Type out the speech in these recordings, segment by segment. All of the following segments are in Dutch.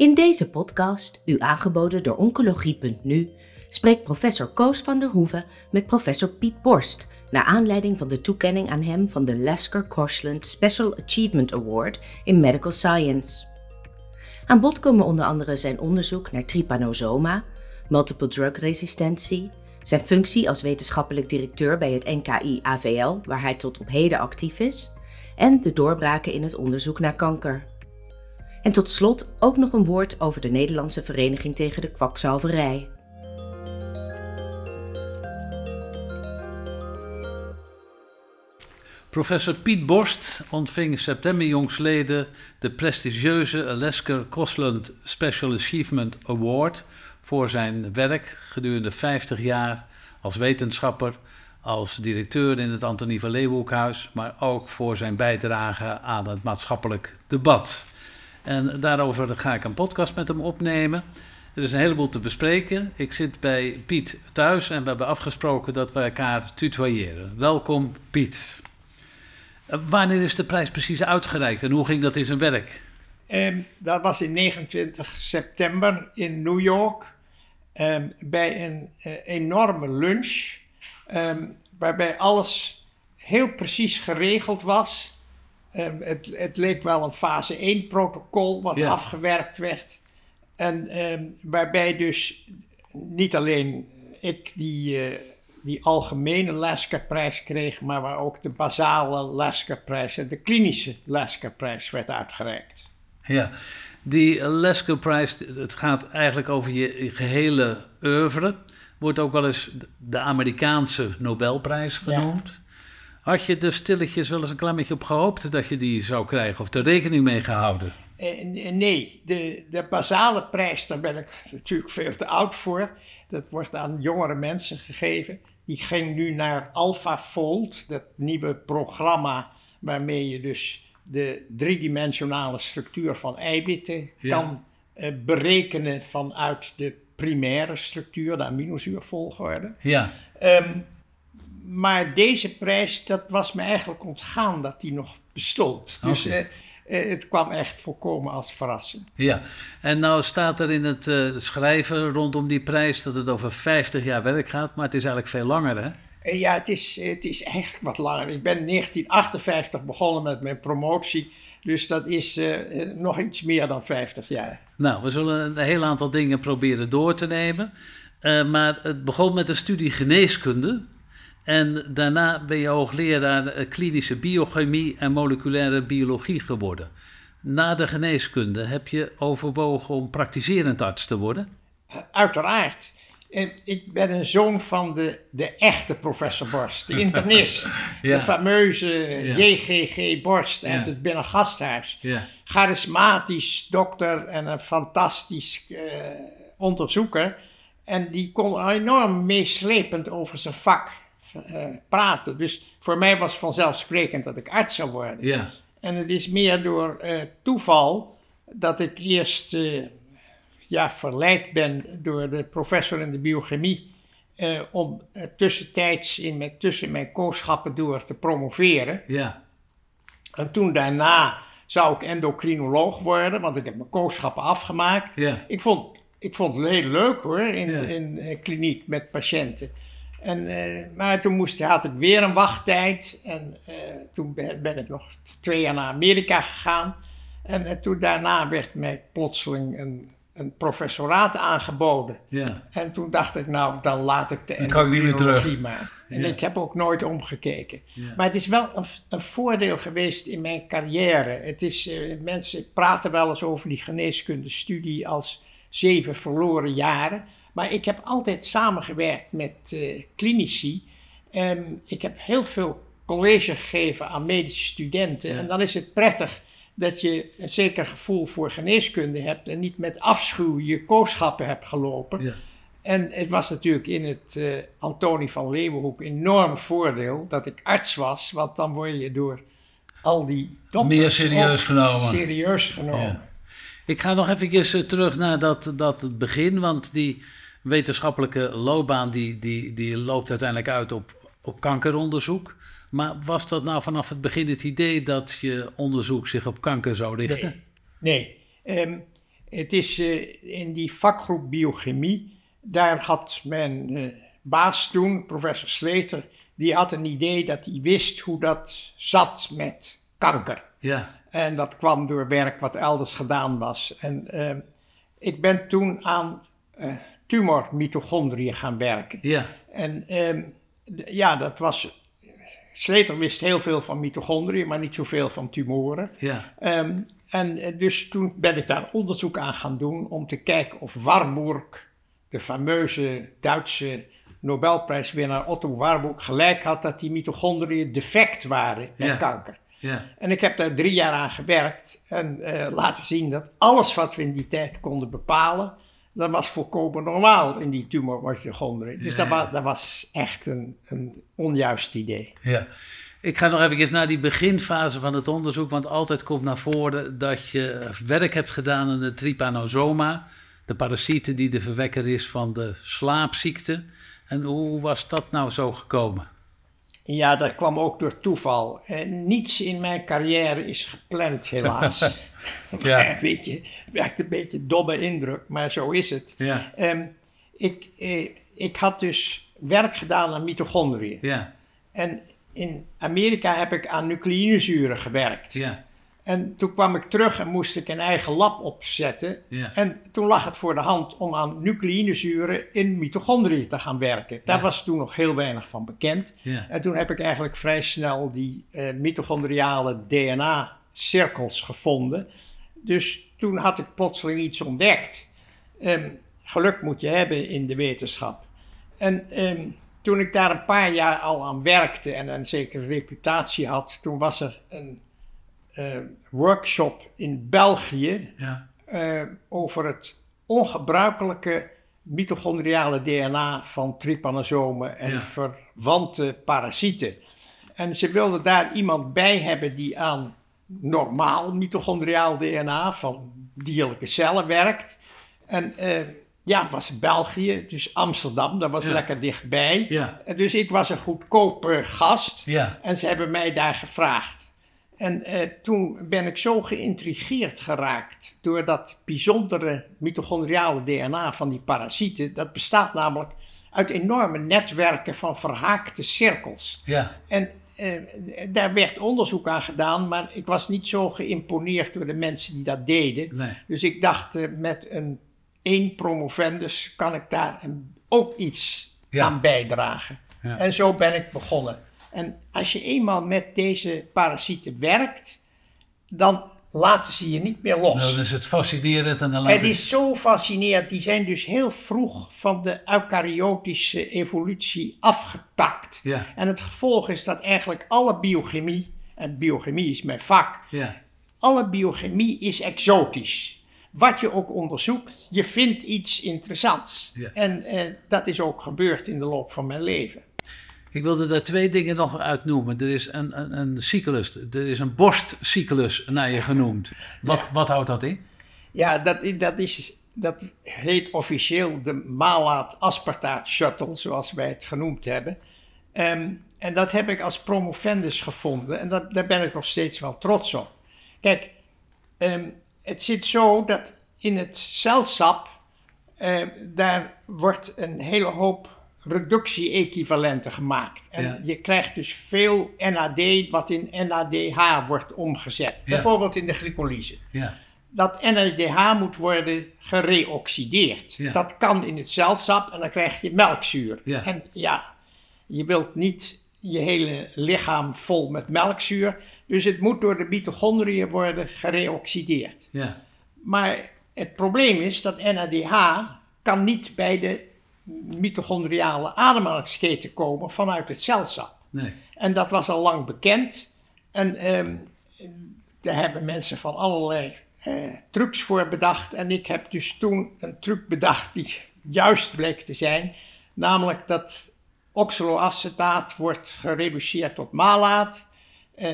In deze podcast, u aangeboden door Oncologie.nu, spreekt professor Koos van der Hoeven met professor Piet Borst naar aanleiding van de toekenning aan hem van de Lasker Koshland Special Achievement Award in Medical Science. Aan bod komen onder andere zijn onderzoek naar trypanosoma, multiple drug resistentie, zijn functie als wetenschappelijk directeur bij het NKI-AVL, waar hij tot op heden actief is, en de doorbraken in het onderzoek naar kanker. En tot slot ook nog een woord over de Nederlandse Vereniging tegen de Kwakzalverij. Professor Piet Borst ontving september jongsleden de prestigieuze Alaska Cosland Special Achievement Award voor zijn werk gedurende 50 jaar als wetenschapper, als directeur in het Antonie van Leeuwenhoekhuis, maar ook voor zijn bijdrage aan het maatschappelijk debat. En daarover ga ik een podcast met hem opnemen. Er is een heleboel te bespreken. Ik zit bij Piet thuis en we hebben afgesproken dat we elkaar tutoyeren. Welkom Piet. Eh, wanneer is de prijs precies uitgereikt en hoe ging dat in zijn werk? Um, dat was in 29 september in New York um, bij een uh, enorme lunch, um, waarbij alles heel precies geregeld was. Het, het, leek wel een fase 1 protocol wat ja. afgewerkt werd. En waarbij dus niet alleen ik die, uh, die algemene Lasker-prijs kreeg, maar waar ook de basale Lasker-prijs en de klinische Lasker-prijs werd uitgereikt. Ja, die Lasker Prize, het gaat eigenlijk over je gehele oeuvre. Wordt ook wel eens de Amerikaanse Nobelprijs genoemd. Had je er stilletjes wel eens een klein beetje op gehoopt dat je die zou krijgen? Of er rekening mee gehouden? Eh, nee, de, de basale prijs, daar ben ik natuurlijk veel te oud voor. Dat wordt aan jongere mensen gegeven. Die ging nu naar AlphaFold, dat nieuwe programma waarmee je dus de driedimensionale structuur van eiwitten kan uh, berekenen vanuit de primaire structuur, de aminozuurvolgorde. Ja. Um, maar deze prijs, dat was me eigenlijk ontgaan dat die nog bestond. Dus okay. uh, uh, het kwam echt volkomen als verrassing. Ja, en nou staat er in het uh, schrijven rondom die prijs dat het over 50 jaar werk gaat, maar het is eigenlijk veel langer, hè? Ja, het is, het is eigenlijk wat langer. Ik ben in 1958 begonnen met mijn promotie. Dus dat is uh, nog iets meer dan 50 jaar. Nou, we zullen een heel aantal dingen proberen door te nemen. Maar het begon met een studie geneeskunde. En daarna ben je hoogleraar klinische biochemie en moleculaire biologie geworden. Na de geneeskunde heb je overwogen om praktiserend arts te worden? Uiteraard. Ik ben een zoon van de, de echte professor Borst, de internist. ja. De fameuze ja. JGG Borst uit ja. het Binnengasthuis. Ja. Charismatisch dokter en een fantastisch uh, onderzoeker. En die kon enorm meeslepend over zijn vak uh, praten. Dus voor mij was vanzelfsprekend dat ik arts zou worden. Ja. En het is meer door uh, toeval dat ik eerst ja, verleid ben door de professor in de biochemie om tussentijds in mijn, tussen mijn kooschappen door te promoveren. Ja. En toen daarna zou ik endocrinoloog worden, want ik heb mijn kooschappen afgemaakt. Ja. Ik, vond, ik vond het heel leuk hoor, in, ja. in, in kliniek met patiënten. En, uh, maar toen moest, had ik weer een wachttijd en toen ben, ben, ik nog twee jaar naar Amerika gegaan. En toen daarna werd mij plotseling een een professoraat aangeboden. Ja. En toen dacht ik, nou, dan laat ik de dan kan ik niet meer terug. maar. En ja. ik heb ook nooit omgekeken. Ja. Maar het is wel een, een, voordeel geweest in mijn carrière. Het is, mensen praten wel eens over die geneeskundestudie als zeven verloren jaren. Maar ik heb altijd samengewerkt met uh, klinici. Um, ik heb heel veel college gegeven aan medische studenten. En dan is het prettig dat je een zeker gevoel voor geneeskunde hebt en niet met afschuw je kooschappen hebt gelopen. Ja. En het was natuurlijk in het uh, Antonie van Leeuwenhoek enorm voordeel dat ik arts was, want dan word je door al die dokters meer serieus genomen. Serieus genomen. Ja. Ik ga nog even terug naar dat, dat begin, want die wetenschappelijke loopbaan die, die, die loopt uiteindelijk uit op, op kankeronderzoek. Maar was dat nou vanaf het begin het idee dat je onderzoek zich op kanker zou richten? Nee. nee. Um, Het is eh, in die vakgroep biochemie, daar had mijn eh, baas toen, professor Sleter, die had een idee dat hij wist hoe dat zat met kanker. Ja. En dat kwam door werk wat elders gedaan was. En eh, ik ben toen aan uh, tumormitochondriën gaan werken. Ja. En ehm, ja, dat was. Sleter wist heel veel van mitochondriën, maar niet zoveel van tumoren. Ja. Ehm, en eh, dus toen ben ik daar onderzoek aan gaan doen om te kijken of Warburg, de fameuze Duitse Nobelprijswinnaar Otto Warburg, gelijk had dat die mitochondriën defect waren bij Ja. kanker. Ja. En ik heb daar drie jaar aan gewerkt en eh, laten zien dat alles wat we in die tijd konden bepalen, dat was volkomen normaal in die tumormitochondriën. Dus Ja. dat, was, dat was echt een, een onjuist idee. Ja. Ik ga nog even naar die beginfase van het onderzoek, want altijd komt naar voren dat je werk hebt gedaan aan de trypanosoma, de parasieten die de verwekker is van de slaapziekte. En hoe was dat nou zo gekomen? Ja, dat kwam ook door toeval. Niets in mijn carrière is gepland, helaas. Ja. Weet je, het werkt een beetje domme indruk, maar zo is het. Ja, Ehm, ik, eh, ik had dus werk gedaan aan mitochondriën. ja, En in Amerika heb ik aan nucleïnezuren gewerkt. ja, En toen kwam ik terug en moest ik een eigen lab opzetten. ja. En toen lag het voor de hand om aan nucleïnezuren in mitochondriën te gaan werken. Daar Ja. was toen nog heel weinig van bekend. ja. En toen heb ik eigenlijk vrij snel die eh, mitochondriale DNA-cirkels gevonden. Dus toen had ik plotseling iets ontdekt. Ehm, geluk moet je hebben in de wetenschap. En ehm, toen ik daar een paar jaar al aan werkte en een zekere reputatie had, toen was er een workshop in België ja. eh, over het ongebruikelijke mitochondriale DNA van trypanosomen en Ja. verwante parasieten. En ze wilden daar iemand bij hebben die aan normaal mitochondriaal DNA van dierlijke cellen werkt. En eh, ja, het was België, dus Amsterdam, dat was Ja. lekker dichtbij. Ja, Dus ik was een goedkope gast. En ze hebben mij daar gevraagd. En eh, toen ben ik zo geïntrigeerd geraakt door dat bijzondere mitochondriale DNA van die parasieten. Dat bestaat namelijk uit enorme netwerken van verhaakte cirkels. ja, En eh, daar werd onderzoek aan gedaan, maar ik was niet zo geïmponeerd door de mensen die dat deden. nee. Dus ik dacht, eh, met een één promovendus kan ik daar een- ook iets Ja. aan bijdragen. Ja. En zo ben ik begonnen. En als je eenmaal met deze parasieten werkt, dan laten ze je niet meer los. Nou, dan is het fascinerend en dan Het is zo fascinerend. Die zijn dus heel vroeg van de eukaryotische evolutie afgetakt. Ja, En het gevolg is dat eigenlijk alle biochemie, en biochemie is mijn vak, ja, alle biochemie is exotisch. Wat je ook onderzoekt, je vindt iets interessants. Ja. En eh, dat is ook gebeurd in de loop van mijn leven. Ik wilde daar twee dingen nog uit noemen. Er is een, een, een cyclus, er is een borstcyclus naar je genoemd. Wat, wat houdt dat in? Ja, dat, dat, is, dat heet officieel de malaat-aspartaat shuttle, zoals wij het genoemd hebben. Ehm, en dat heb ik als promovendus gevonden en dat, daar ben ik nog steeds wel trots op. Kijk, ehm, het zit zo dat in het celsap, eh, daar wordt een hele hoop reductie-equivalenten gemaakt. En Ja. je krijgt dus veel NAD wat in NADH wordt omgezet. Bijvoorbeeld in de glycolyse Ja, dat NADH moet worden gereoxideerd. Dat kan in het celsap en dan krijg je melkzuur. En ja, je wilt niet je hele lichaam vol met melkzuur. Dus het moet door de mitochondriën worden gereoxideerd. ja, Maar het probleem is dat NADH kan niet bij de mitochondriale ademhalingsketen komen vanuit het celsap. nee. En dat was al lang bekend. En ehm, daar hebben mensen van allerlei eh, trucs voor bedacht. En ik heb dus toen een truc bedacht die juist bleek te zijn. Namelijk dat oxaloacetaat wordt gereduceerd tot malaat. Eh,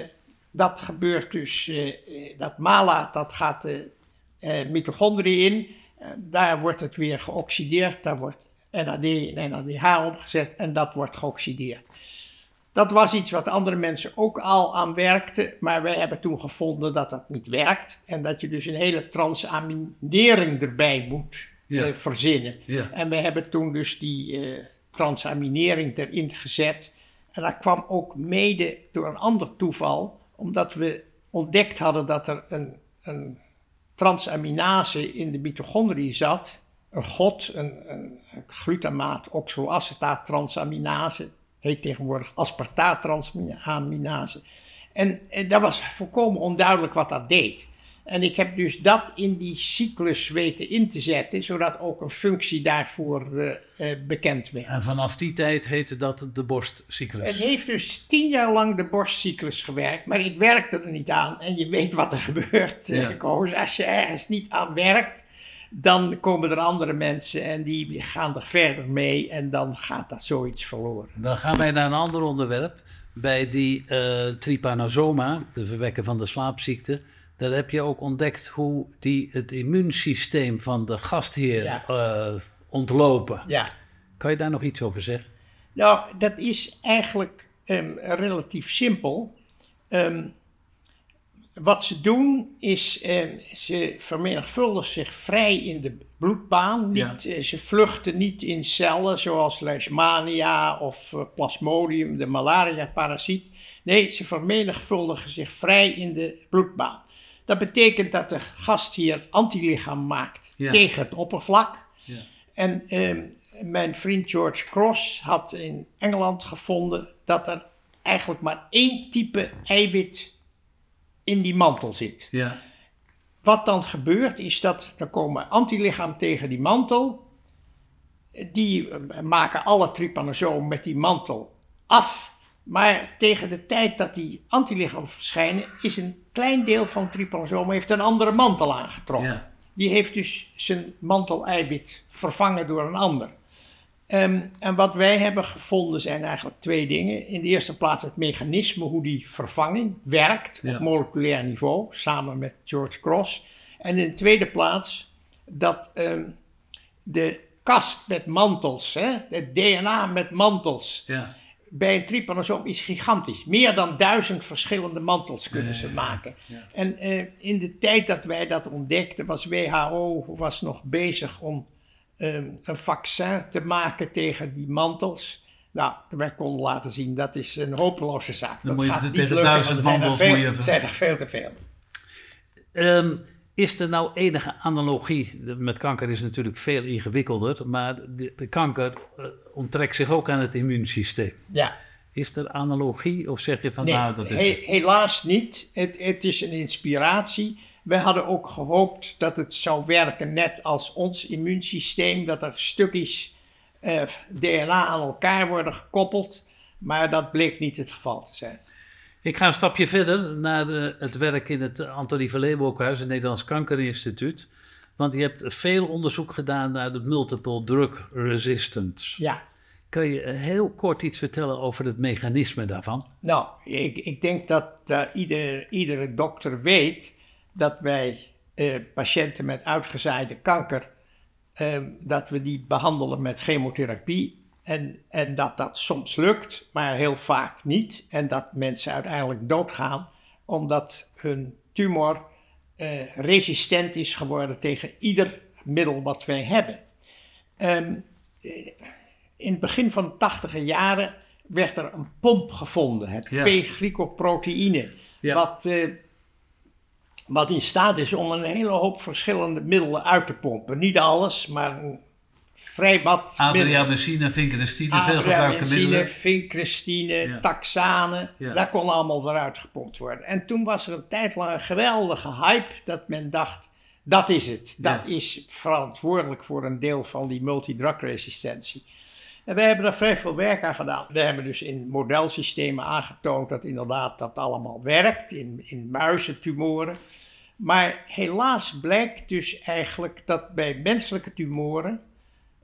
dat gebeurt dus, eh, dat malaat dat gaat de mitochondriën in. Daar wordt het weer geoxideerd. Daar wordt NAD en NADH omgezet en dat wordt geoxideerd. Dat was iets wat andere mensen ook al aan werkten, maar wij hebben toen gevonden dat dat niet werkt. En dat je dus een hele transaminering erbij moet Ja. eh, verzinnen. Ja. En we hebben toen dus die eh, transaminering erin gezet. En dat kwam ook mede door een ander toeval, omdat we ontdekt hadden dat er een, een transaminase in de mitochondriën zat. Een GOT, een, een glutamaat oxoacetaat transaminase, heet tegenwoordig aspartaat transaminase. En, en dat was volkomen onduidelijk wat dat deed. En ik heb dus dat in die cyclus weten in te zetten, zodat ook een functie daarvoor eh, eh, bekend werd. En vanaf die tijd heette dat de borstcyclus. Het heeft dus tien jaar lang de borstcyclus gewerkt, maar ik werkte er niet aan. En je weet wat er gebeurt, Ja. ja. Koos. Als je ergens niet aan werkt, dan komen er andere mensen en die gaan er verder mee en dan gaat dat zoiets verloren. Dan gaan wij naar een ander onderwerp. Bij die eh trypanosoma, de verwekker van de slaapziekte. Daar heb je ook ontdekt hoe die het immuunsysteem van de gastheer Ja. eh, ontlopen. Ja. Kan je daar nog iets over zeggen? Nou, dat is eigenlijk ehm, relatief simpel. Ehm, wat ze doen is, ehm, ze vermenigvuldigen zich vrij in de bloedbaan. Niet, eh, ze vluchten niet in cellen zoals Leishmania of eh, Plasmodium, de malaria-parasiet. Nee, ze vermenigvuldigen zich vrij in de bloedbaan. Dat betekent dat de gastheer antilichaam maakt Ja. tegen het oppervlak. Ja. En ehm, mijn vriend George Cross had in Engeland gevonden dat er eigenlijk maar één type eiwit in die mantel zit. Ja. Wat dan gebeurt is dat er komen antilichaam tegen die mantel. Die eh, maken alle trypanosomen met die mantel af. Maar tegen de tijd dat die antilichamen verschijnen, is een klein deel van het trypanosoom heeft een andere mantel aangetrokken. Ja. Die heeft dus zijn manteleiwit vervangen door een ander. Ehm, en wat wij hebben gevonden zijn eigenlijk twee dingen. In de eerste plaats het mechanisme hoe die vervanging werkt Ja. op moleculair niveau, samen met George Cross. En in de tweede plaats dat ehm, de kast met mantels, hè, het DNA met mantels, Ja. bij een trypanosoom is gigantisch. Meer dan duizend verschillende mantels kunnen ze maken. En eh, in de tijd dat wij dat ontdekten, was WHO was nog bezig om ehm, een vaccin te maken tegen die mantels. Nou, wij konden laten zien dat is een hopeloze zaak. Dan dat moet je gaat het niet tegen lukken, duizend want er zijn er mantels veel- moet je ver- zijn er veel te veel. Ehm, is er nou enige analogie? Met kanker is het natuurlijk veel ingewikkelder, maar de, de kanker eh, onttrekt zich ook aan het immuunsysteem. Ja. Is er analogie of zeg je van Nee, nou dat is... he- helaas niet. Het, het is een inspiratie. We hadden ook gehoopt dat het zou werken net als ons immuunsysteem, dat er stukjes eh, DNA aan elkaar worden gekoppeld, maar dat bleek niet het geval te zijn. Ik ga een stapje verder naar de- het werk in het Antonie van Leeuwenhoekhuis, het Nederlands Kankerinstituut. Want je hebt veel onderzoek gedaan naar de multiple drug resistance. Ja, Kun je heel kort iets vertellen over het mechanisme daarvan? nou, ik, ik denk dat eh, ieder, iedere dokter weet dat wij eh, patiënten met uitgezaaide kanker, eh, dat we die behandelen met chemotherapie. En, en dat dat soms lukt, maar heel vaak niet. En dat mensen uiteindelijk doodgaan omdat hun tumor eh, resistent is geworden tegen ieder middel wat wij hebben. Ehm, eh, in het begin van de tachtige jaren werd er een pomp gevonden, het Ja. P-glycoproteïne, Ja. wat, eh, wat in staat is om een hele hoop verschillende middelen uit te pompen. Niet alles, maar vrij wat. Adriamycine, vincristine, veel gebruikte middelen. vincristine, Ja. taxane, Ja. dat kon allemaal eruit gepompt worden. En toen was er een tijd lang een geweldige hype dat men dacht, dat is het. Dat Ja. is verantwoordelijk voor een deel van die multidrugresistentie. En wij hebben daar vrij veel werk aan gedaan. We hebben dus in modelsystemen aangetoond dat inderdaad dat allemaal werkt, in, in muizentumoren. Maar helaas blijkt dus eigenlijk dat bij menselijke tumoren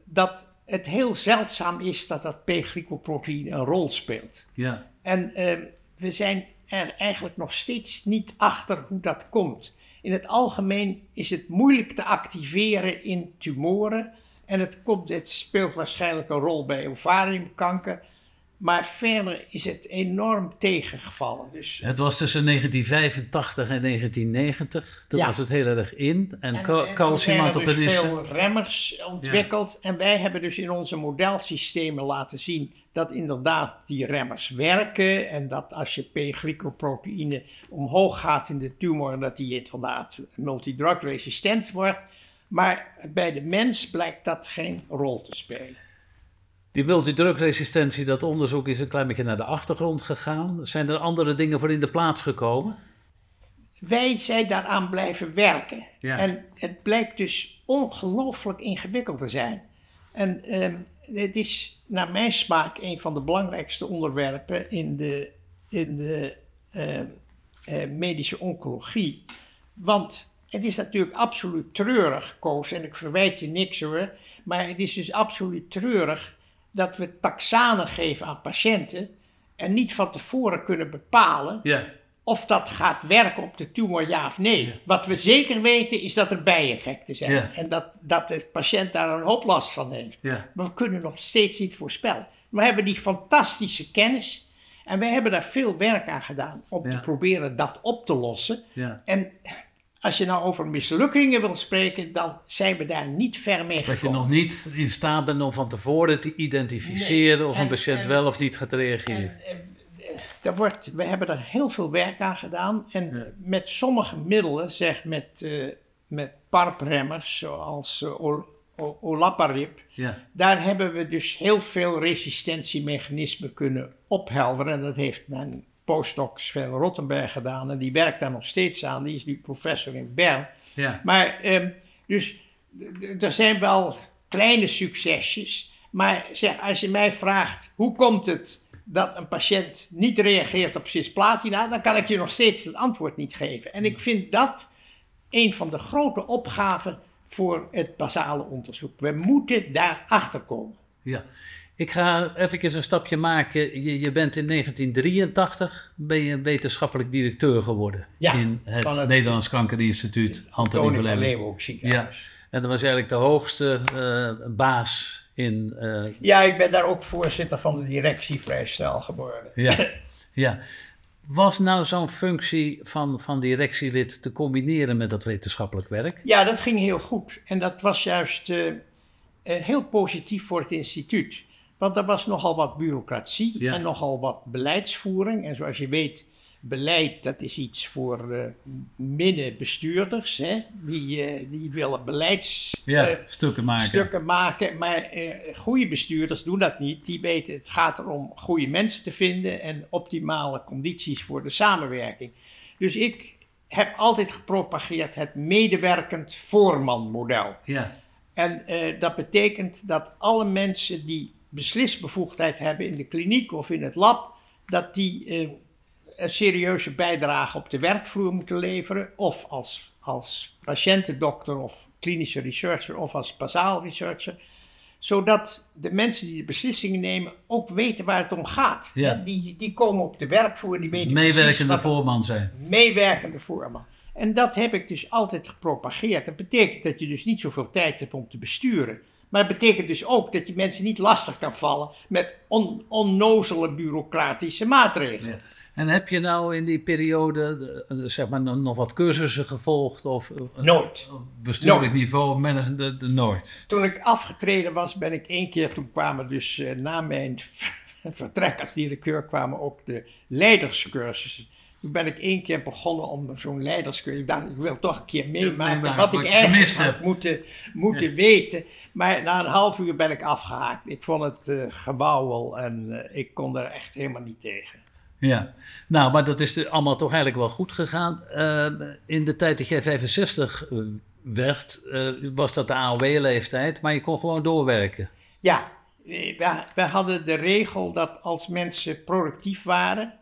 dat het heel zeldzaam is dat dat P-glycoproteïne een rol speelt. Ja. En eh, we zijn er eigenlijk nog steeds niet achter hoe dat komt. In het algemeen is het moeilijk te activeren in tumoren. En het, komt, het speelt waarschijnlijk een rol bij ovariumkanker. Maar verder is het enorm tegengevallen. Dus, Het was tussen 1985 en 1990. Toen Ja. was het heel erg in. En, en, en calcium er dus veel remmers ontwikkeld. En wij hebben dus in onze modelsystemen laten zien dat inderdaad die remmers werken. En dat als je P-glycoproteïne omhoog gaat in de tumor, dat die inderdaad multidrug resistent wordt. Maar bij de mens blijkt dat geen rol te spelen. Die multidrugresistentie, dat onderzoek is een klein beetje naar de achtergrond gegaan. Zijn er andere dingen voor in de plaats gekomen? Wij zijn daaraan blijven werken. Ja. En het blijkt dus ongelooflijk ingewikkeld te zijn. En ehm, het is naar mijn smaak een van de belangrijkste onderwerpen in de, in de ehm, eh, medische oncologie. Want het is natuurlijk absoluut treurig, Koos, en ik verwijt je niks hoor. Maar het is dus absoluut treurig dat we taxanen geven aan patiënten en niet van tevoren kunnen bepalen Ja. of dat gaat werken op de tumor, ja of nee. Wat we zeker weten is dat er bijeffecten zijn. Ja. En dat, dat de patiënt daar een hoop last van heeft. Ja. Maar we kunnen nog steeds niet voorspellen. We hebben die fantastische kennis. En wij hebben daar veel werk aan gedaan om te proberen dat op te lossen. ja. En als je nou over mislukkingen wil spreken, dan zijn we daar niet ver mee Dat je gekomen. nog niet in staat bent om van tevoren te identificeren Nee. of En- een patiënt en- wel of niet gaat reageren. En, daar wordt, we hebben er heel veel werk aan gedaan. En Ja. met sommige middelen, zeg met, eh met PARP-remmers, zoals ol- o- olaparib, ja. daar hebben we dus heel veel resistentiemechanismen kunnen ophelderen. En dat heeft mijn postdoc Sven Rottenberg gedaan. En die werkt daar nog steeds aan. Die is nu professor in Bern. Ja. Maar ehm, dus er zijn wel kleine succesjes. Maar zeg, als je mij vraagt hoe komt het dat een patiënt niet reageert op cisplatina, dan kan ik je nog steeds het antwoord niet geven. En ik vind dat een van de grote opgaven voor het basale onderzoek. We moeten daar achter komen. Ja. Ik ga even een stapje maken. Je, je bent in 1983 ben je wetenschappelijk directeur geworden Ja, in het, het- Nederlands Kankerinstituut Antonie van van Leeuwen. Leeuwenhoek ziekenhuis. En dat was eigenlijk de hoogste eh, baas in. eh, Ja. ik ben daar ook voorzitter van de directie vrij snel geworden. ja, ja. Was nou zo'n functie van, van directielid te combineren met dat wetenschappelijk werk? Ja, dat ging heel goed. En dat was juist eh, heel positief voor het instituut. Want er was nogal wat bureaucratie Ja. en nogal wat beleidsvoering. En zoals je weet, beleid dat is iets voor eh middenbestuurders. Hè? Die, eh, die willen beleids... Ja, eh, maken. stukken maken. Maar goede bestuurders doen dat niet. Die weten, het gaat erom goede mensen te vinden en optimale condities voor de samenwerking. Dus ik heb altijd gepropageerd het medewerkend voormanmodel. Ja, En dat betekent dat alle mensen die beslisbevoegdheid hebben in de kliniek of in het lab, dat die eh, een serieuze bijdrage op de werkvloer moeten leveren. Of als, als patiëntendokter of klinische researcher of als bazaal researcher. Zodat de mensen die de beslissingen nemen ook weten waar het om gaat. Ja. Die, die komen op de werkvloer, die weten meewerkende er voorman zijn. meewerkende voorman. En dat heb ik dus altijd gepropageerd. Dat betekent dat je dus niet zoveel tijd hebt om te besturen. Maar het betekent dus ook dat je mensen niet lastig kan vallen met on, onnozele bureaucratische maatregelen. Ja. En heb je nou in die periode zeg maar nog wat cursussen gevolgd of Nooit. bestuurlijk Nooit. niveau management nooit? Toen ik afgetreden was, ben ik één keer, toen kwamen dus eh, na mijn vertrek als directeur, kwamen ook de leiderscursussen. Toen ben ik één keer begonnen om zo'n leiderscursus. Ik dacht, ik wil toch een keer meemaken wat ik eigenlijk had moeten, moeten weten. Maar na een half uur ben ik afgehaakt. Ik vond het eh gewauwel en eh, ik kon er echt helemaal niet tegen. Ja, nou, maar dat is allemaal toch eigenlijk wel goed gegaan. Eh, in de tijd dat jij 65 eh, werd, was dat de AOW-leeftijd, maar je kon gewoon doorwerken. Ja, we, we hadden de regel dat als mensen productief waren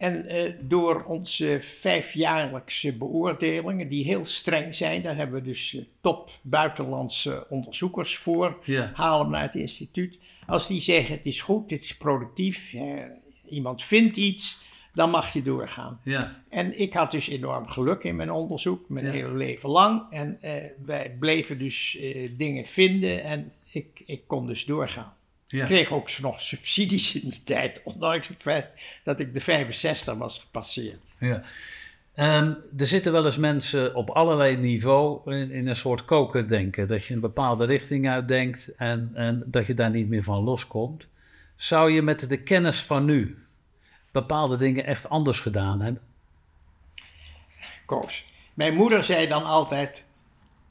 en eh, door onze vijfjaarlijkse beoordelingen, die heel streng zijn, daar hebben we dus eh, top buitenlandse onderzoekers voor, Ja. halen hem naar het instituut. Als die zeggen het is goed, het is productief, iemand vindt iets, dan mag je doorgaan. Ja, En ik had dus enorm geluk in mijn onderzoek, mijn Ja. hele leven lang. En eh, wij bleven dus dingen vinden en ik, ik kon dus doorgaan. Ik kreeg ook nog subsidies in die tijd, ondanks het feit dat ik de 65 was gepasseerd. Ja. Um, er zitten wel eens mensen op allerlei niveau in, in, een soort koker denken. Dat je een bepaalde richting uitdenkt en, en dat je daar niet meer van loskomt. Zou je met de kennis van nu bepaalde dingen echt anders gedaan hebben? Koos, mijn moeder zei dan altijd: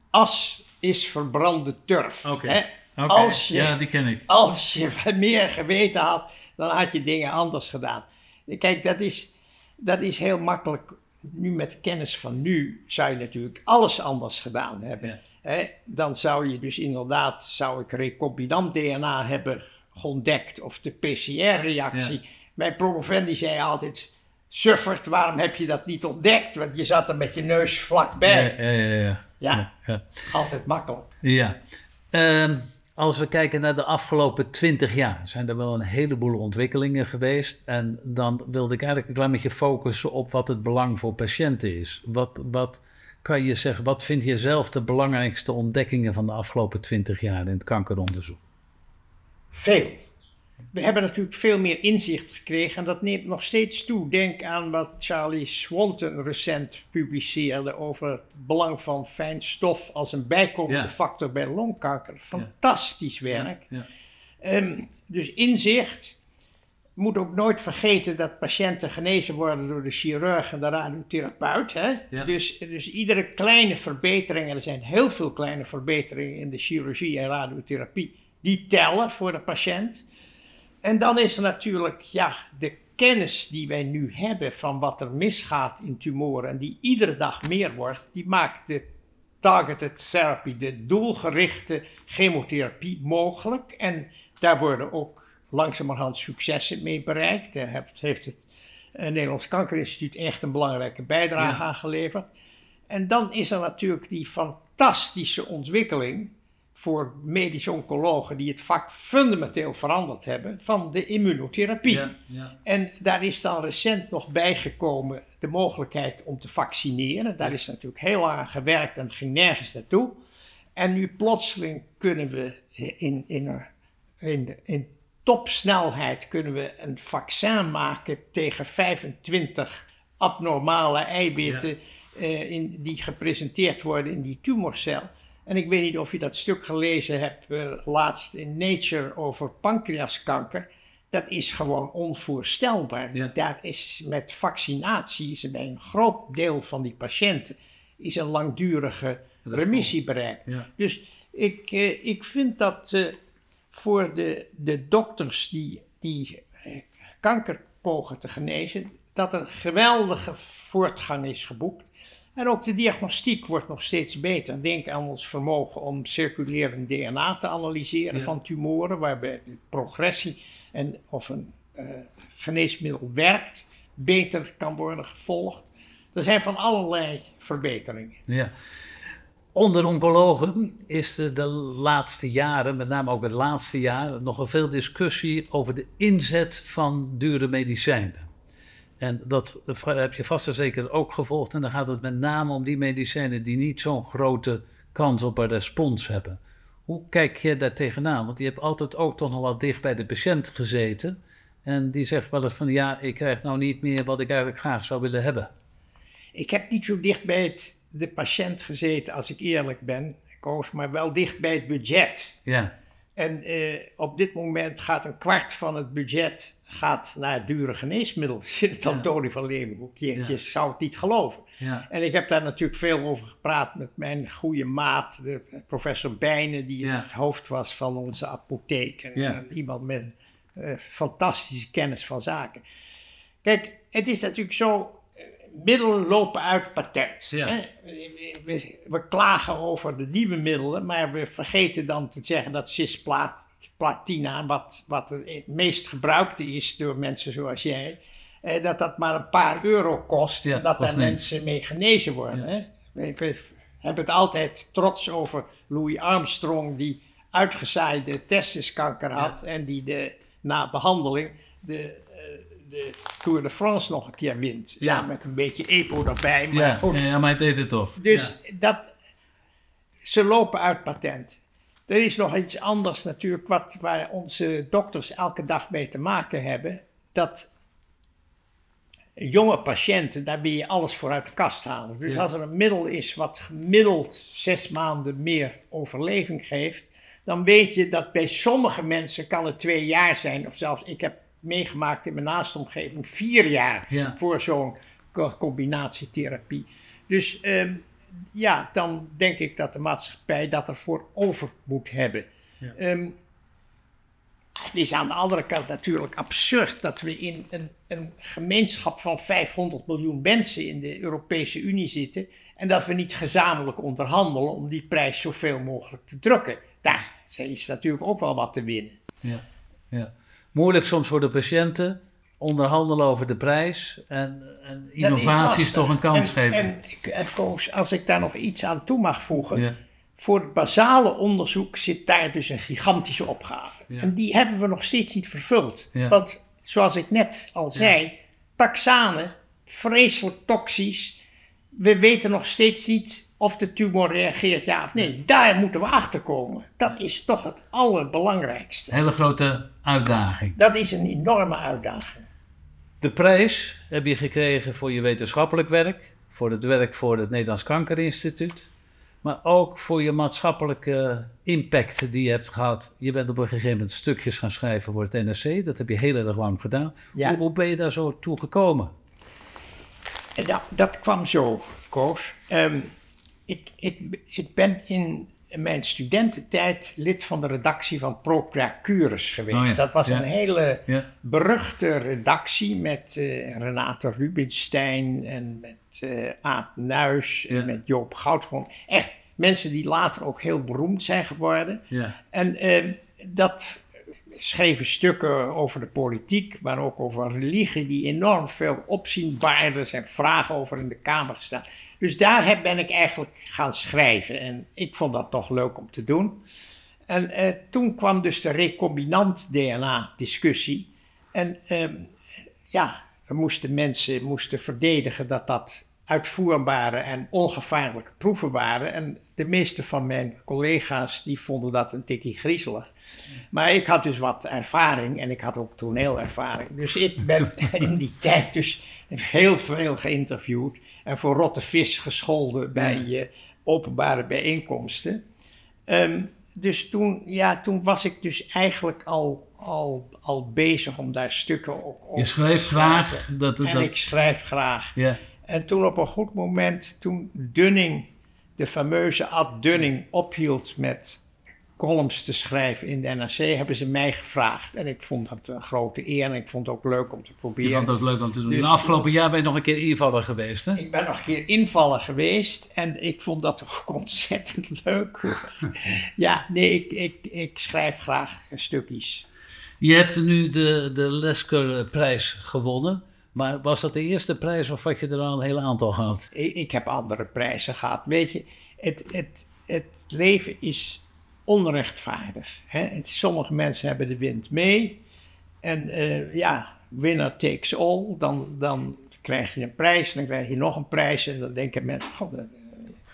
as is verbrande turf. Okay. Als je, ja, die ken ik. Als je meer geweten had, dan had je dingen anders gedaan. Kijk, dat is, dat is heel makkelijk. Nu met de kennis van nu zou je natuurlijk alles anders gedaan hebben. dan zou je dus inderdaad, zou ik recombinant DNA hebben ontdekt of de PCR-reactie. Mijn promovendi zei altijd, suffert, waarom heb je dat niet ontdekt? Want je zat er met je neus vlakbij. Ja, ja, ja. ja. ja altijd makkelijk. Ja. Um, als we kijken naar de afgelopen twintig jaar, zijn er wel een heleboel ontwikkelingen geweest. En dan wilde ik eigenlijk een klein beetje focussen op wat het belang voor patiënten is. Wat, wat kan je zeggen, wat vind je zelf de belangrijkste ontdekkingen van de afgelopen twintig jaar in het kankeronderzoek? Veel we hebben natuurlijk veel meer inzicht gekregen en dat neemt nog steeds toe. Denk aan wat Charlie Swanton recent publiceerde over het belang van fijn stof als een bijkomende factor bij longkanker. Fantastisch werk. Ja. Um, dus inzicht. Moet ook nooit vergeten dat patiënten genezen worden door de chirurg en de radiotherapeut. Hè? Dus, dus iedere kleine verbetering, en er zijn heel veel kleine verbeteringen in de chirurgie en radiotherapie, die tellen voor de patiënt. En dan is er natuurlijk ja, de kennis die wij nu hebben van wat er misgaat in tumoren en die iedere dag meer wordt, die maakt de targeted therapy, de doelgerichte chemotherapie mogelijk. En daar worden ook langzamerhand successen mee bereikt. Daar heeft, heeft het Nederlands Kankerinstituut echt een belangrijke bijdrage aan geleverd. En dan is er natuurlijk die fantastische ontwikkeling voor medische oncologen die het vak fundamenteel veranderd hebben van de immunotherapie. Ja, ja. En daar is dan recent nog bijgekomen de mogelijkheid om te vaccineren. Daar is natuurlijk heel lang aan gewerkt en ging nergens naartoe. En nu plotseling kunnen we in, in, in, in topsnelheid kunnen we een vaccin maken tegen 25 abnormale eiwitten uh, in, die gepresenteerd worden in die tumorcel. En ik weet niet of je dat stuk gelezen hebt uh, laatst in Nature over pancreaskanker. Dat is gewoon onvoorstelbaar. Daar is met vaccinaties bij een groot deel van die patiënten is een langdurige remissie bereikt. Dus ik, uh, ik vind dat uh, voor de, de dokters die, die kanker pogen te genezen, dat er geweldige voortgang is geboekt. En ook de diagnostiek wordt nog steeds beter. Denk aan ons vermogen om circulerend DNA te analyseren van tumoren, waarbij de progressie en of een uh, geneesmiddel werkt, beter kan worden gevolgd. Er zijn van allerlei verbeteringen. Ja. Onder oncologen is er de laatste jaren, met name ook het laatste jaar, nogal veel discussie over de inzet van dure medicijnen. En dat heb je vast en zeker ook gevolgd. En dan gaat het met name om die medicijnen die niet zo'n grote kans op een respons hebben. Hoe kijk je daar tegenaan? Want je hebt altijd ook toch nog wat dicht bij de patiënt gezeten. En die zegt wel eens van ja, ik krijg nou niet meer wat ik eigenlijk graag zou willen hebben. Ik heb niet zo dicht bij het, de patiënt gezeten als ik eerlijk ben, Koos, maar wel dicht bij het budget. Ja. En eh, op dit moment gaat een kwart van het budget gaat naar dure geneesmiddelen. Zit het dan van Leeuwenhoek? Je, je zou het niet geloven. Ja. En ik heb daar natuurlijk veel over gepraat met mijn goede maat, de professor Bijnen, die het hoofd was van onze apotheek. En, iemand met uh, fantastische kennis van zaken. Kijk, het is natuurlijk zo, middelen lopen uit patent. Hè? We, we, klagen over de nieuwe middelen, maar we vergeten dan te zeggen dat cisplatina, wat, wat het meest gebruikte is door mensen zoals jij, eh, dat dat maar een paar euro kost en dat daar mensen mee genezen worden. Hè? We, we, hebben het altijd trots over Louis Armstrong, die uitgezaaide testiskanker had en die de, na behandeling de de Tour de France nog een keer wint. Ja, met een beetje EPO erbij. Maar ja, goed. ja, maar hij deed het toch. Dus dat, ze lopen uit patent. er is nog iets anders natuurlijk, wat, waar onze dokters elke dag mee te maken hebben. Dat jonge patiënten, daar wil je alles voor uit de kast halen. Dus Ja. als er een middel is wat gemiddeld zes maanden meer overleving geeft, dan weet je dat bij sommige mensen kan het twee jaar zijn, of zelfs ik heb meegemaakt in mijn naaste omgeving vier jaar Ja. voor zo'n co- combinatietherapie. Dus ehm, ja, dan denk ik dat de maatschappij dat ervoor over moet hebben. Ja. Ehm, het is aan de andere kant natuurlijk absurd dat we in een, een gemeenschap van 500 miljoen mensen in de Europese Unie zitten en dat we niet gezamenlijk onderhandelen om die prijs zoveel mogelijk te drukken. Daar is natuurlijk ook wel wat te winnen. Ja, ja. Moeilijk soms voor de patiënten, onderhandelen over de prijs en, en innovaties toch een kans en, geven. En ik- Koos, als ik daar nog iets aan toe mag voegen. ja. Voor het basale onderzoek zit daar dus een gigantische opgave. Ja. En die hebben we nog steeds niet vervuld. Ja. Want zoals ik net al zei, taxanen, vreselijk toxisch. We weten nog steeds niet of de tumor reageert ja of nee. Daar moeten we achter komen. Dat is toch het allerbelangrijkste. Hele grote uitdaging. Dat is een enorme uitdaging. De prijs heb je gekregen voor je wetenschappelijk werk, voor het werk voor het Nederlands Kankerinstituut, maar ook voor je maatschappelijke impact die je hebt gehad. Je bent op een gegeven moment stukjes gaan schrijven voor het NRC, dat heb je heel erg lang gedaan. Ja. Hoe, hoe ben je daar zo toe gekomen? En dat, kwam zo, Koos. Ehm, ik, ik, ik ben in mijn studententijd lid van de redactie van Procurus geweest. Oh ja, Dat was ja. een hele Ja, beruchte redactie met eh, Renate Rubinstein en met eh Aad Nuis en met Joop Goudgrond. Echt mensen die later ook heel beroemd zijn geworden. ja, En ehm, dat schreven stukken over de politiek, maar ook over religie, die enorm veel opzien baarden. Er zijn vragen over in de Kamer gestaan. Dus daar ben ik eigenlijk gaan schrijven. En ik vond dat toch leuk om te doen. En eh, toen kwam dus de recombinant DNA-discussie. En ehm, ja, we moesten mensen moesten verdedigen dat dat uitvoerbare en ongevaarlijke proeven waren. En de meeste van mijn collega's die vonden dat een tikkie griezelig. Maar ik had dus wat ervaring en ik had ook toneelervaring. Dus ik ben in die tijd dus heel veel geïnterviewd en voor rotte vis gescholden bij eh, openbare bijeenkomsten. Ehm, dus toen, ja, toen was ik dus eigenlijk al, al, al bezig om daar stukken ook op je te schrijft graag. Dat, dat, En ik schrijf graag. ja, En toen op een goed moment, toen Dunning, de fameuze Ad Dunning, ophield met columns te schrijven in de NRC, hebben ze mij gevraagd. En ik vond dat een grote eer en ik vond het ook leuk om te je proberen. vond het ook leuk om te doen. Dus- De afgelopen jaar ben je nog een keer invaller geweest, hè? Ik ben nog een keer invallen geweest en ik vond dat toch ontzettend leuk. ja, nee, ik, ik, ik schrijf graag stukjes. Je hebt nu de, de Lesker-prijs gewonnen. Maar was dat de eerste prijs of had je er al een heel aantal gehad? Ik, ik heb andere prijzen gehad. Weet je, het, het, het leven is onrechtvaardig. Hè? Het- sommige mensen hebben de wind mee. En eh, ja, winner takes all. Dan, dan krijg je een prijs, dan krijg je nog een prijs. En dan denken mensen, god, eh,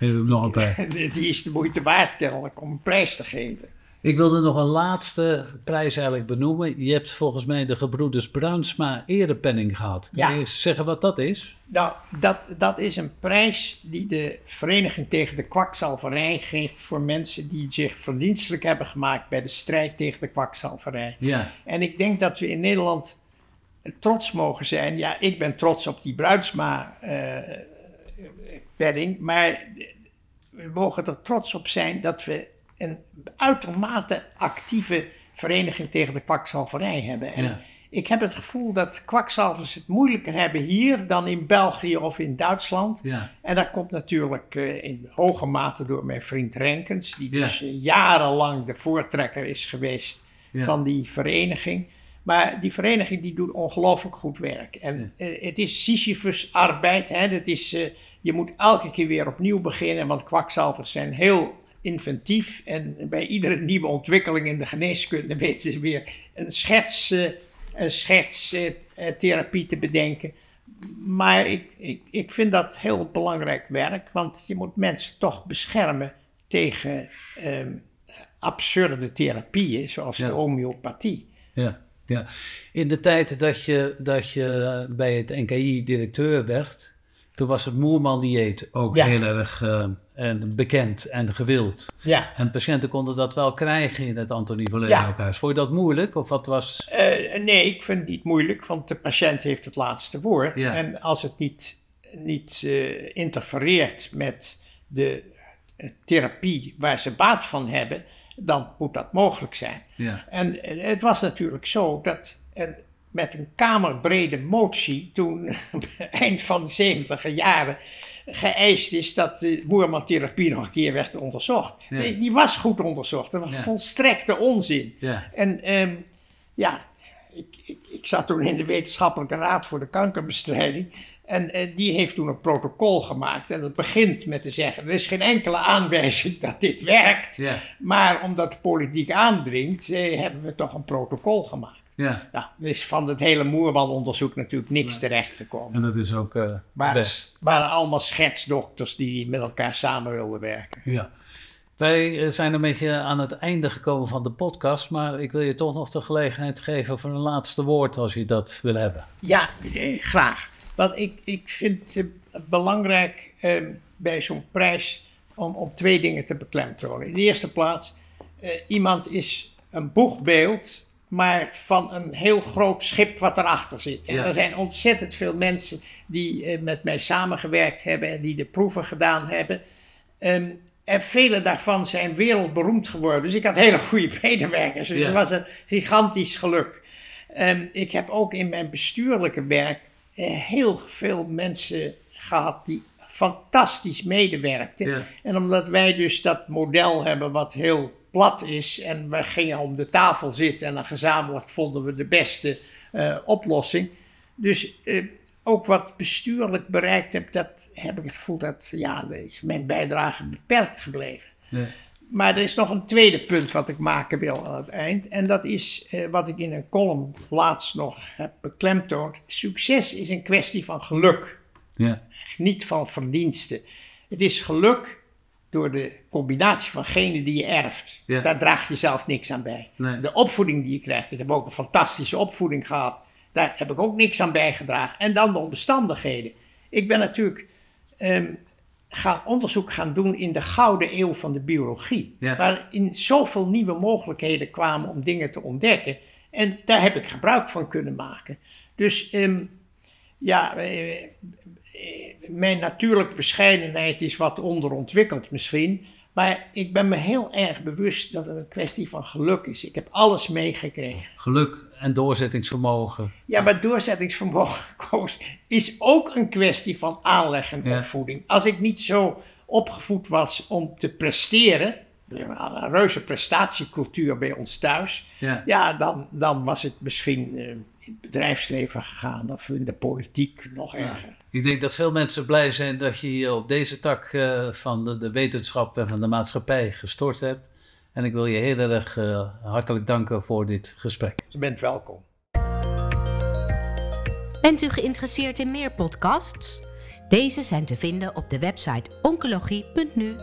Nog een prijs. die is de moeite waard kennelijk om een prijs te geven. Ik wilde nog een laatste prijs eigenlijk benoemen. Je hebt volgens mij de gebroeders Bruinsma erepenning gehad. Kun Ja. je eens zeggen wat dat is? Nou, dat, dat is een prijs die de Vereniging tegen de Kwakzalverij geeft voor mensen die zich verdienstelijk hebben gemaakt bij de strijd tegen de kwakzalverij. Ja, En ik denk dat we in Nederland trots mogen zijn. Ja, ik ben trots op die Bruidsma-penning, maar we mogen er trots op zijn dat we een uitermate actieve vereniging tegen de kwakzalverij hebben. En Ja. ik heb het gevoel dat kwakzalvers het moeilijker hebben hier dan in België of in Duitsland. ja, En dat komt natuurlijk eh, in hoge mate door mijn vriend Renkens, die Ja. dus eh, jarenlang de voortrekker is geweest van die vereniging. Maar die vereniging die doet ongelooflijk goed werk. En eh, het is Sisyphus arbeid. Hè? Dat is, je moet elke keer weer opnieuw beginnen, want kwakzalvers zijn heel inventief. En bij iedere nieuwe ontwikkeling in de geneeskunde weten ze weer een schets, eh, een schetstherapie te bedenken. Maar ik, ik, ik vind dat heel belangrijk werk, want je moet mensen toch beschermen tegen ehm, absurde therapieën, zoals Ja. de homeopathie. Ja, ja. In de tijd dat je, dat je bij het NKI directeur werd, toen was het Moerman-dieet ook Ja. heel erg eh, en bekend en gewild. Ja. En patiënten konden dat wel krijgen in het Antonie van Ja. Leeuwenhoekhuis. Vond je dat moeilijk? Of wat was... Eh, nee, ik vind het niet moeilijk, want de patiënt heeft het laatste woord. Ja. En als het niet, niet eh, interfereert met de therapie waar ze baat van hebben, dan moet dat mogelijk zijn. Ja, En het was natuurlijk zo dat met een kamerbrede motie toen eind van de 70 jaren geëist is dat de Boerman-therapie nog een keer werd onderzocht. Ja. Die, die was goed onderzocht, dat was Ja. volstrekte onzin. ja, En ehm, ja, ik, ik, ik zat toen in de Wetenschappelijke Raad voor de Kankerbestrijding. En eh, die heeft toen een protocol gemaakt. En dat begint met te zeggen: er is geen enkele aanwijzing dat dit werkt. ja, Maar omdat de politiek aandringt, eh, hebben we toch een protocol gemaakt. Ja. Nou, is van het hele Moerman-onderzoek natuurlijk niks terechtgekomen. En dat is ook eh Maar best. waren allemaal schetsdokters die met elkaar samen wilden werken. Ja. Wij eh, zijn een beetje aan het einde gekomen van de podcast, maar ik wil je toch nog de gelegenheid geven voor een laatste woord als je dat wil hebben. Ja, eh, graag. Want ik, ik vind het belangrijk eh, bij zo'n prijs om, om twee dingen te beklemtonen. In de eerste plaats, eh, iemand is een boegbeeld, maar van een heel groot schip wat erachter zit. En Ja. er zijn ontzettend veel mensen die eh, met mij samengewerkt hebben en die de proeven gedaan hebben. Ehm, en vele daarvan zijn wereldberoemd geworden. Dus ik had hele goede medewerkers. Dus Ja. het was een gigantisch geluk. Ehm, ik heb ook in mijn bestuurlijke werk eh, heel veel mensen gehad die fantastisch medewerkten. Ja. En omdat wij dus dat model hebben wat heel plat is en we gingen om de tafel zitten en dan gezamenlijk vonden we de beste eh, oplossing. Dus eh, ook wat bestuurlijk bereikt heb, dat heb ik het gevoel dat ja, is mijn bijdrage beperkt gebleven. Ja. Maar er is nog een tweede punt wat ik maken wil aan het eind. En dat is eh, wat ik in een column laatst nog heb beklemtoond. Succes is een kwestie van geluk, Ja. niet van verdiensten. Het is geluk door de combinatie van genen die je erft. Ja. Daar draag je zelf niks aan bij. Nee. De opvoeding die je krijgt. Ik heb ook een fantastische opvoeding gehad. Daar heb ik ook niks aan bijgedragen. En dan de omstandigheden. Ik ben natuurlijk ehm, gaan onderzoek gaan doen in de gouden eeuw van de biologie. Ja. Waarin zoveel nieuwe mogelijkheden kwamen om dingen te ontdekken. En daar heb ik gebruik van kunnen maken. Dus ehm, ja, eh, eh, mijn natuurlijke bescheidenheid is wat onderontwikkeld misschien. Maar ik ben me heel erg bewust dat het een kwestie van geluk is. Ik heb alles meegekregen. Geluk en doorzettingsvermogen. Ja, maar doorzettingsvermogen Koos, is ook een kwestie van aanleg en Ja. opvoeding. Als ik niet zo opgevoed was om te presteren, we hadden een reuze prestatiecultuur bij ons thuis, Ja. ja, dan, dan was het misschien eh, in het bedrijfsleven gegaan of in de politiek nog erger. Ik denk dat veel mensen blij zijn dat je je op deze tak eh, van de, de wetenschap en van de maatschappij gestort hebt. En ik wil je heel erg eh, hartelijk danken voor dit gesprek. Je bent welkom. Bent u geïnteresseerd in meer podcasts? Deze zijn te vinden op de website oncologie.nu